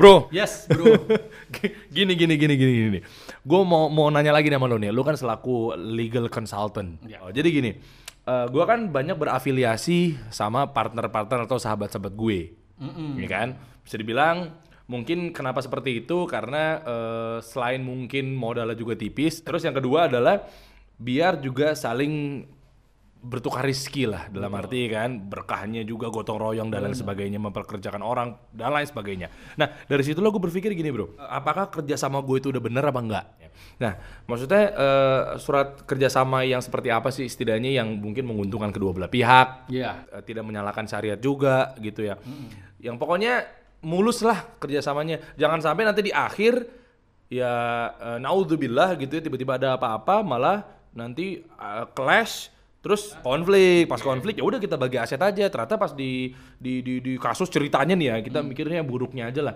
Bro, Yes, bro. gini gini gini gini gini. Gue mau mau nanya lagi sama lo nih. Lo kan selaku legal consultant. Ya. Oh, jadi gini, eh gue kan banyak berafiliasi sama partner-partner atau sahabat-sahabat gue, ya kan? Bisa dibilang mungkin kenapa seperti itu karena eh, selain mungkin modalnya juga tipis. Terus yang kedua adalah biar juga saling bertukar rezeki lah dalam arti kan berkahnya juga gotong royong dan lain sebagainya memperkerjakan orang dan lain sebagainya. Nah dari situ lo gue berpikir gini bro, apakah kerjasama gue itu udah bener apa enggak? Nah maksudnya eh, surat kerjasama yang seperti apa sih setidaknya yang mungkin menguntungkan kedua belah pihak, Iya. eh, tidak menyalahkan syariat juga gitu ya. Yang pokoknya mulus lah kerjasamanya. Jangan sampai nanti di akhir ya eh, naudzubillah gitu ya tiba-tiba ada apa-apa malah nanti eh, clash terus konflik pas konflik ya udah kita bagi aset aja ternyata pas di di di, di kasus ceritanya nih ya kita mikirnya buruknya aja lah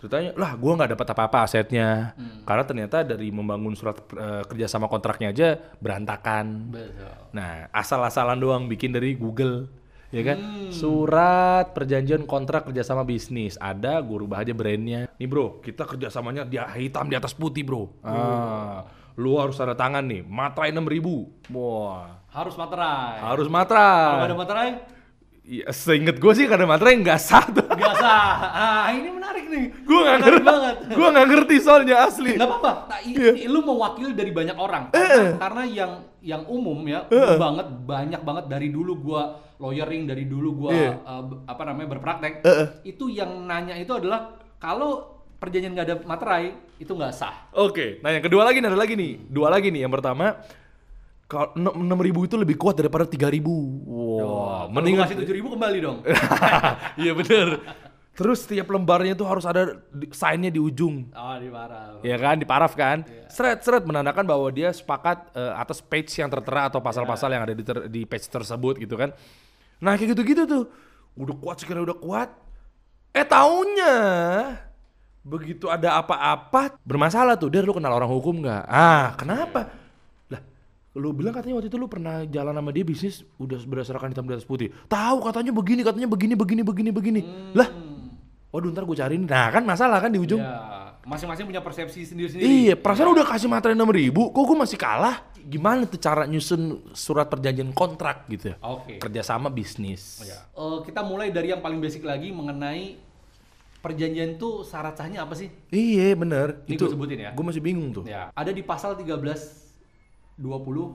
ceritanya lah gua nggak dapat apa-apa asetnya karena ternyata dari membangun surat eh, kerjasama kontraknya aja berantakan Betul. Nah, asal-asalan doang bikin dari Google, ya kan? Surat perjanjian kontrak kerjasama bisnis. Ada, gue rubah aja brandnya. Nih bro, kita kerjasamanya dia hitam di atas putih bro. Ah, lu harus tanda tangan nih, materai 6000 Wah, Harus materai. harus Kalau materai. nggak ada materai, Ya, seinget gue sih karena materai nggak sah tuh. nggak sah. Ah, ini menarik nih. gue nggak ngerti banget. gue nggak ngerti soalnya asli. Nggak apa-apa. Nah, i- lu mewakili dari banyak orang. Eh. Karena, karena yang yang umum ya, umum banget banyak banget dari dulu gua lawyering dari dulu gua Iya. uh, b- apa namanya berpraktek. Eh. Itu yang nanya itu adalah kalau perjanjian nggak ada materai itu nggak sah. Oke, nah yang kedua lagi nih, ada lagi nih, dua lagi nih. Yang pertama, kalau enam ribu itu lebih kuat daripada tiga ribu. Wah, Mending mendingan ngasih tujuh ribu kembali dong. Iya bener. Terus setiap lembarnya tuh harus ada sign-nya di ujung. Oh, di parah. Ya kan, di paraf kan. Seret-seret menandakan bahwa dia sepakat eh, atas page yang tertera atau pasal-pasal yang ada di, ter- di page tersebut gitu kan. Nah kayak gitu-gitu tuh. Udah kuat sekali, udah kuat. Eh taunya begitu ada apa-apa bermasalah tuh. Dia lu kenal orang hukum nggak? Ah kenapa? Lah lu bilang katanya waktu itu lu pernah jalan sama dia bisnis udah berdasarkan hitam di atas putih. Tahu katanya begini, katanya begini, begini, begini, begini. Lah, waduh ntar gue cariin. Nah kan masalah kan di ujung. Ya, masing-masing punya persepsi sendiri-sendiri. Iya, perasaan udah kasih materai enam ribu, kok gue masih kalah? Gimana tuh cara nyusun surat perjanjian kontrak gitu ya? Oke. Kerjasama bisnis. Eh, kita mulai dari yang paling basic lagi mengenai perjanjian itu syarat sahnya apa sih? Iya bener. Ini gua sebutin ya. Gue masih bingung tuh. Ya, ada di pasal 1320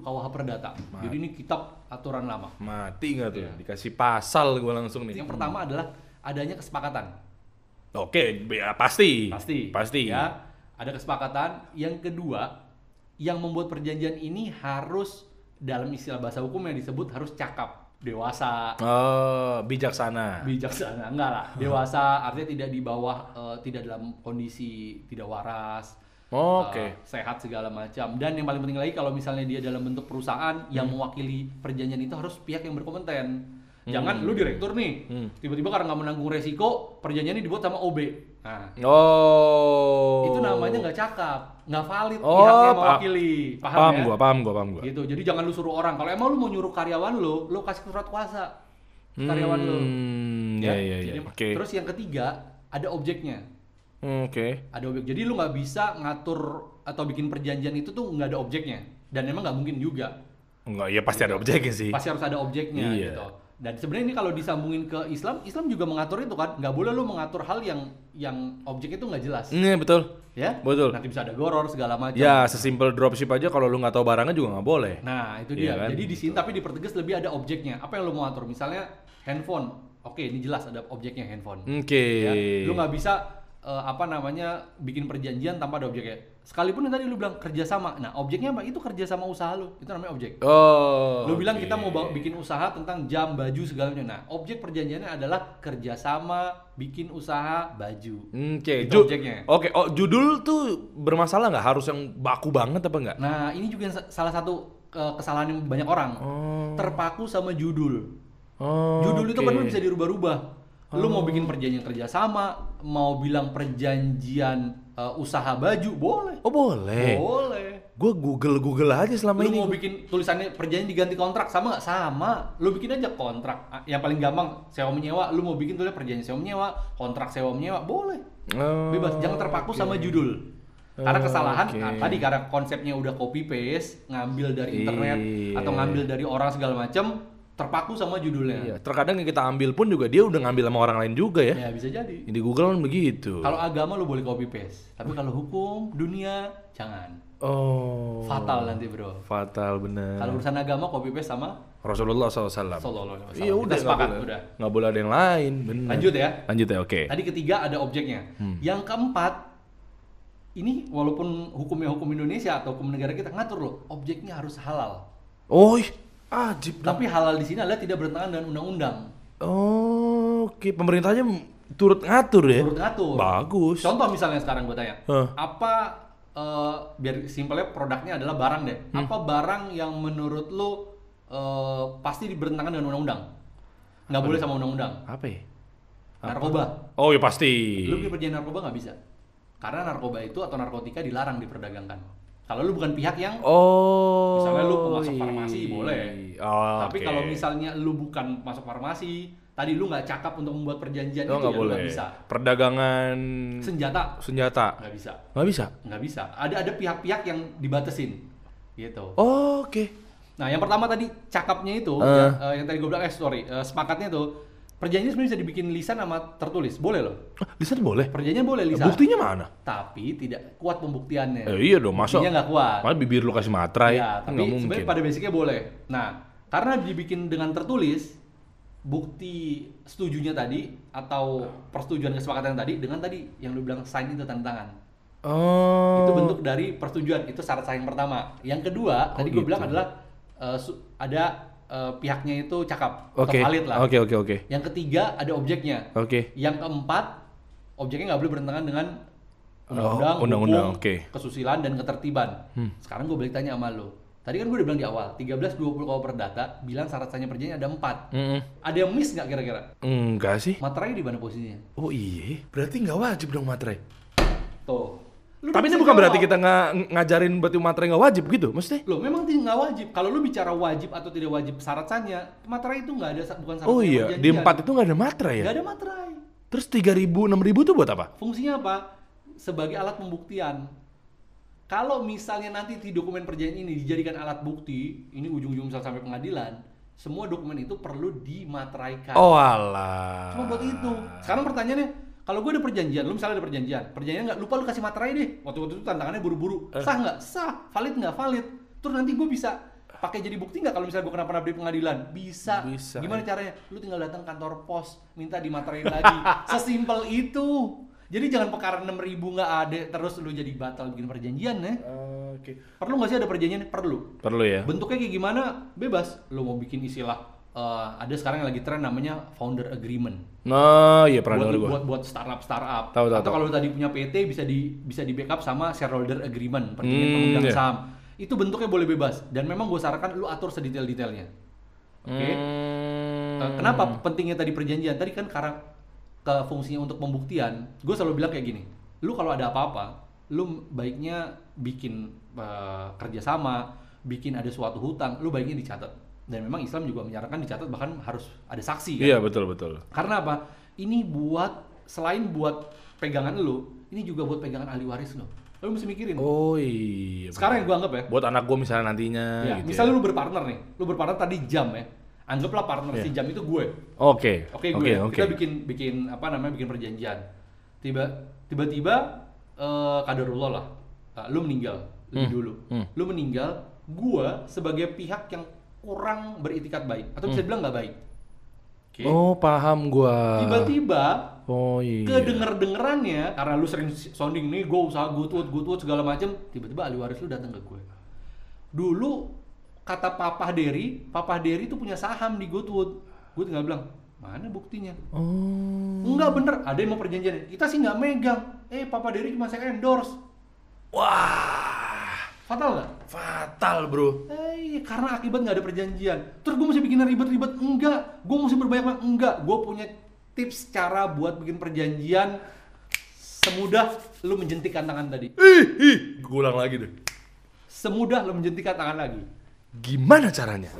KUH Perdata. Jadi ini kitab aturan lama. Mati nggak tuh? Dikasih pasal gue langsung nih. Yang pertama adalah adanya kesepakatan. Oke, ya, pasti. Pasti. Pasti. Ya, ada kesepakatan. Yang kedua, yang membuat perjanjian ini harus dalam istilah bahasa hukum yang disebut harus cakap, dewasa, Oh, bijaksana. bijaksana enggak lah dewasa artinya tidak di bawah eh, tidak dalam kondisi tidak waras Oke. eh, sehat segala macam dan yang paling penting lagi kalau misalnya dia dalam bentuk perusahaan yang Hmm. mewakili perjanjian itu harus pihak yang berkompeten jangan lu direktur nih Hmm. tiba-tiba karena nggak menanggung resiko perjanjiannya dibuat sama OB nah Oh. itu namanya nggak cakap nggak valid Oh, pihak yang pa- mewakili paham, Paham ya gua, paham gua, paham gua. gitu jadi jangan lu suruh orang kalau emang lu mau nyuruh karyawan lu lu kasih surat kuasa karyawan lu Hmm, ya, ya, ya. Jadi, Oke. Terus yang ketiga ada objeknya. Hmm, Oke. Ada objek. Jadi lu nggak bisa ngatur atau bikin perjanjian itu tuh nggak ada objeknya. Dan emang nggak mungkin juga. Enggak, ya pasti ada objeknya sih. Pasti harus ada objeknya Iya. gitu. Dan sebenarnya ini kalau disambungin ke Islam, Islam juga mengatur itu kan. Nggak boleh lu mengatur hal yang yang objek itu nggak jelas. Iya, betul. Ya? Betul. Nanti bisa ada goror segala macam. Ya, sesimpel dropship aja kalau lu nggak tahu barangnya juga nggak boleh. Nah, itu Iya dia. kan? Jadi di sini tapi dipertegas lebih ada objeknya. Apa yang lu mau atur? Misalnya handphone. Oke, ini jelas ada objeknya handphone. Oke. ya. Lu nggak bisa eh, apa namanya bikin perjanjian tanpa ada objeknya. Sekalipun yang tadi lu bilang kerjasama, nah objeknya apa? Itu kerjasama usaha lu, itu namanya objek. Oh. lu bilang oke. kita mau bikin usaha tentang jam, baju segala macam. Nah objek perjanjiannya adalah kerjasama bikin usaha baju. Oke, Itu ju- objeknya. Oke, oh judul tuh bermasalah nggak? Harus yang baku banget apa enggak? Nah ini juga salah satu eh, kesalahan yang banyak orang Oh. terpaku sama judul. Oh. Judul itu oke. kan bisa dirubah-rubah. Lu mau bikin perjanjian kerjasama, mau bilang perjanjian eh, usaha baju, boleh. Oh, boleh. Boleh. Gue Google Google aja selama Lu ini. mau bikin tulisannya perjanjian diganti kontrak sama nggak? Sama. Lu bikin aja kontrak. Yang paling gampang sewa menyewa. Lu mau bikin tulis perjanjian sewa menyewa, kontrak sewa menyewa, boleh. Oh, Bebas, jangan terpaku oke. sama judul. Karena Oh, kesalahan oke. nah, tadi karena konsepnya udah copy paste, ngambil dari internet Iya. atau ngambil dari orang segala macam, terpaku sama judulnya. Iya, terkadang yang kita ambil pun juga dia udah ngambil sama orang lain juga ya. Ya bisa jadi. Di Google kan begitu. Kalau agama lu boleh copy paste, tapi kalau hukum dunia jangan. Oh. Fatal nanti bro. Fatal bener. Kalau urusan agama copy paste sama Rasulullah SAW. Sallallahu alaihi wasallam. Iya udah sepakat boleh. udah. Nggak boleh ada yang lain. Bener. Lanjut ya. Lanjut ya, oke. Tadi ketiga ada objeknya. Hmm. Yang keempat, ini walaupun hukumnya hukum Indonesia atau hukum negara kita ngatur loh, objeknya harus halal. Oh, dong. Tapi halal di sini adalah tidak bertentangan dengan undang-undang. Oh, oke. Pemerintahnya turut ngatur ya? Turut ngatur. Bagus. Contoh misalnya sekarang gue tanya, Hah. apa eh, biar simpelnya produknya adalah barang deh. Hmm. Apa barang yang menurut lo eh, pasti bertentangan dengan undang-undang? Nggak boleh sama undang-undang. Apa ya? Narkoba. Oh, ya pasti. Lu perjanjian narkoba nggak bisa. Karena narkoba itu atau narkotika dilarang diperdagangkan. Kalau lu bukan pihak yang Oh. Misalnya lu pemasok farmasi, iya. boleh. Oh, Tapi oke. kalau misalnya lu bukan masuk farmasi, tadi lu nggak cakap untuk membuat perjanjian Oh, itu nggak ya lu boleh. nggak bisa. Perdagangan Senjata senjata. nggak bisa, Nggak bisa? nggak bisa. Ada ada pihak-pihak yang dibatasin, gitu. Oh, oke. Nah yang pertama tadi cakapnya itu, Eh. ya, eh, yang tadi gue bilang, eh sorry, eh, sepakatnya tuh perjanjian sebenarnya bisa dibikin lisan sama tertulis, boleh loh. Ah, Lisan boleh? Perjanjian boleh lisan. Buktinya mana? Tapi tidak kuat pembuktiannya. Eh, iya dong, masa? Buktinya nggak kuat. Mana bibir lu kasih materai? Iya, tapi sebenarnya pada basicnya boleh. Nah, karena dibikin dengan tertulis, bukti setujunya tadi atau persetujuan kesepakatan tadi dengan tadi yang lu bilang sign itu tanda tangan. Oh. Itu bentuk dari persetujuan, itu syarat sah yang pertama. Yang kedua, Oh, tadi gue gitu. bilang adalah su- ada eh, pihaknya itu cakap Oke. atau valid lah. Oke, oke, oke. Yang ketiga ada objeknya. Oke. Yang keempat, objeknya nggak boleh bertentangan dengan Oh, undang-undang, undang-undang, hukum, oke. kesusilaan dan ketertiban. Hmm. Sekarang gue balik tanya sama lo. Tadi kan gue udah bilang di awal, 13-20 kalau per data, bilang syarat sahnya perjanjian ada 4. Mm-mm. Ada yang miss nggak kira-kira? Enggak sih. Materai di mana posisinya? Oh iya, berarti nggak wajib dong materai. Tuh. Lu Tapi ini bukan berarti kita nggak ngajarin berarti materai nggak wajib gitu, mesti? Loh, memang tidak nggak wajib. Kalau lu bicara wajib atau tidak wajib syarat sahnya, materai itu nggak ada bukan syarat Oh iya, di empat itu nggak ada materai ya? Nggak ada materai. Terus 3000, 6000 tuh buat apa? Fungsinya apa? Sebagai alat pembuktian. Kalau misalnya nanti di dokumen perjanjian ini dijadikan alat bukti, ini ujung-ujung sampai pengadilan, semua dokumen itu perlu dimateraikan. Oh alah. Cuma buat itu. Sekarang pertanyaannya, kalau gue ada perjanjian, lu misalnya ada perjanjian, perjanjian nggak lupa lu kasih materai deh. Waktu-waktu itu tantangannya buru-buru, Eh. sah nggak? Sah. Valid nggak? Valid. Terus nanti gue bisa pakai jadi bukti nggak kalau misalnya gue kenapa-napa di pengadilan? Bisa. Bisa, Gimana ya. caranya? Lu tinggal datang kantor pos, minta dimaterai lagi. Sesimpel itu. Jadi jangan perkara 6000 nggak ada terus lu jadi batal bikin perjanjian ya. Oke. Perlu nggak sih ada perjanjian? Perlu. Perlu ya. Bentuknya kayak gimana? Bebas. Lu mau bikin istilah eh, ada sekarang yang lagi tren namanya founder agreement. Nah, iya pernah buat, denger gua. buat buat startup startup. Tahu, tahu, Atau kalau tadi punya PT bisa di bisa di backup sama shareholder agreement, perjanjian Hmm, pemegang iya. saham. Itu bentuknya boleh bebas dan memang gue sarankan lu atur sedetail-detailnya. Oke. Hmm. Eh, kenapa pentingnya tadi perjanjian? Tadi kan karena ke fungsinya untuk pembuktian, gue selalu bilang kayak gini. Lu kalau ada apa-apa, lu baiknya bikin eh, kerjasama, bikin ada suatu hutang, lu baiknya dicatat. Dan memang Islam juga menyarankan dicatat bahkan harus ada saksi kan. Iya, betul betul. Karena apa? Ini buat selain buat pegangan lu, ini juga buat pegangan ahli waris lo. Lu mesti mikirin. Oh iya. Sekarang yang gua anggap ya. buat anak gua misalnya nantinya ya, gitu. misalnya ya. lu berpartner nih. Lu berpartner tadi jam ya. Anggaplah partner Iya. si jam itu gue. Oke. Oke Oke, gue. Kita bikin bikin apa namanya? bikin perjanjian. Tiba tiba-tiba eh kadarullah lah. Eh, lu meninggal lebih Hmm, dulu. hmm. Lu meninggal, gua sebagai pihak yang kurang beritikat baik atau bisa dibilang nggak baik. Oke. Hmm. Oh, paham gua. Tiba-tiba Oh iya. kedenger-dengerannya karena lu sering sounding nih gue usaha gutut gutut segala macem tiba-tiba ahli waris lu datang ke gue dulu kata papa Derry papa Derry itu punya saham di Goodwood gue tinggal bilang mana buktinya Oh. enggak bener ada yang mau perjanjian kita sih nggak megang eh papa Derry cuma saya endorse Wah. fatal nggak Fatal, Bro. Eh, karena akibat nggak ada perjanjian. Terus gue mesti bikin ribet-ribet? Enggak. Gue mesti berbanyak Enggak. Gue punya tips cara buat bikin perjanjian semudah lu menjentikkan tangan tadi. Ih, ih. Gua ulang lagi deh. Semudah lu menjentikkan tangan lagi. Gimana caranya?